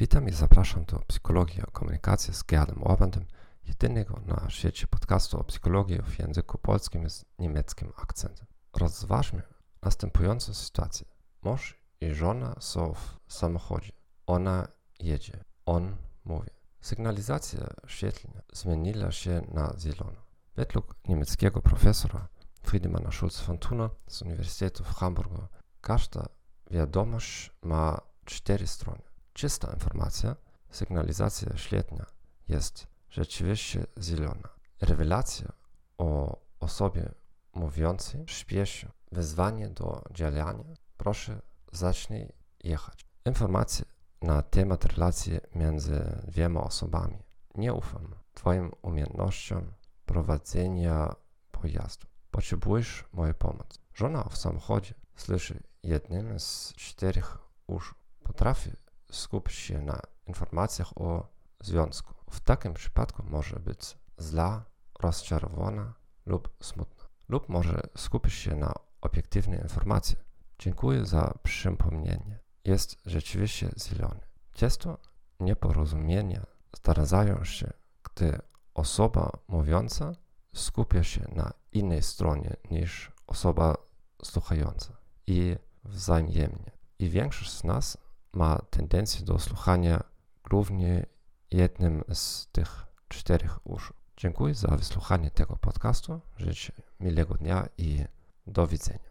Witam i zapraszam do Psychologii o komunikacji z Gerdem Orbandem, jedynego na świecie podcastu o psychologii w języku polskim z niemieckim akcentem. Rozważmy następującą sytuację. Mąż i żona są w samochodzie. Ona jedzie, on mówi. Sygnalizacja świetlna zmieniła się na zielono. Według niemieckiego profesora Friedemana Schulz-von Thuna z Uniwersytetu w Hamburgu każda wiadomość ma cztery strony. Czysta informacja, sygnalizacja świetna jest rzeczywiście zielona. Rewelacja o osobie mówiącej śpieszy, wezwanie do działania, proszę zacznij jechać. Informacje na temat relacji między dwiema osobami. Nie ufam Twoim umiejętnościom prowadzenia pojazdu. Potrzebujesz mojej pomocy. Żona w samochodzie słyszy jednym z czterech uszu. Potrafi skupić się na informacjach o związku. W takim przypadku może być zła, rozczarowana lub smutna. Lub może skupić się na obiektywnej informacji. Dziękuję za przypomnienie. Jest rzeczywiście zielony. Często nieporozumienia zdarzają się, gdy osoba mówiąca skupia się na innej stronie niż osoba słuchająca i wzajemnie. I większość z nas ma tendencję do słuchania głównie jednym z tych czterech uszu. Dziękuję za wysłuchanie tego podcastu. Życzę miłego dnia i do widzenia.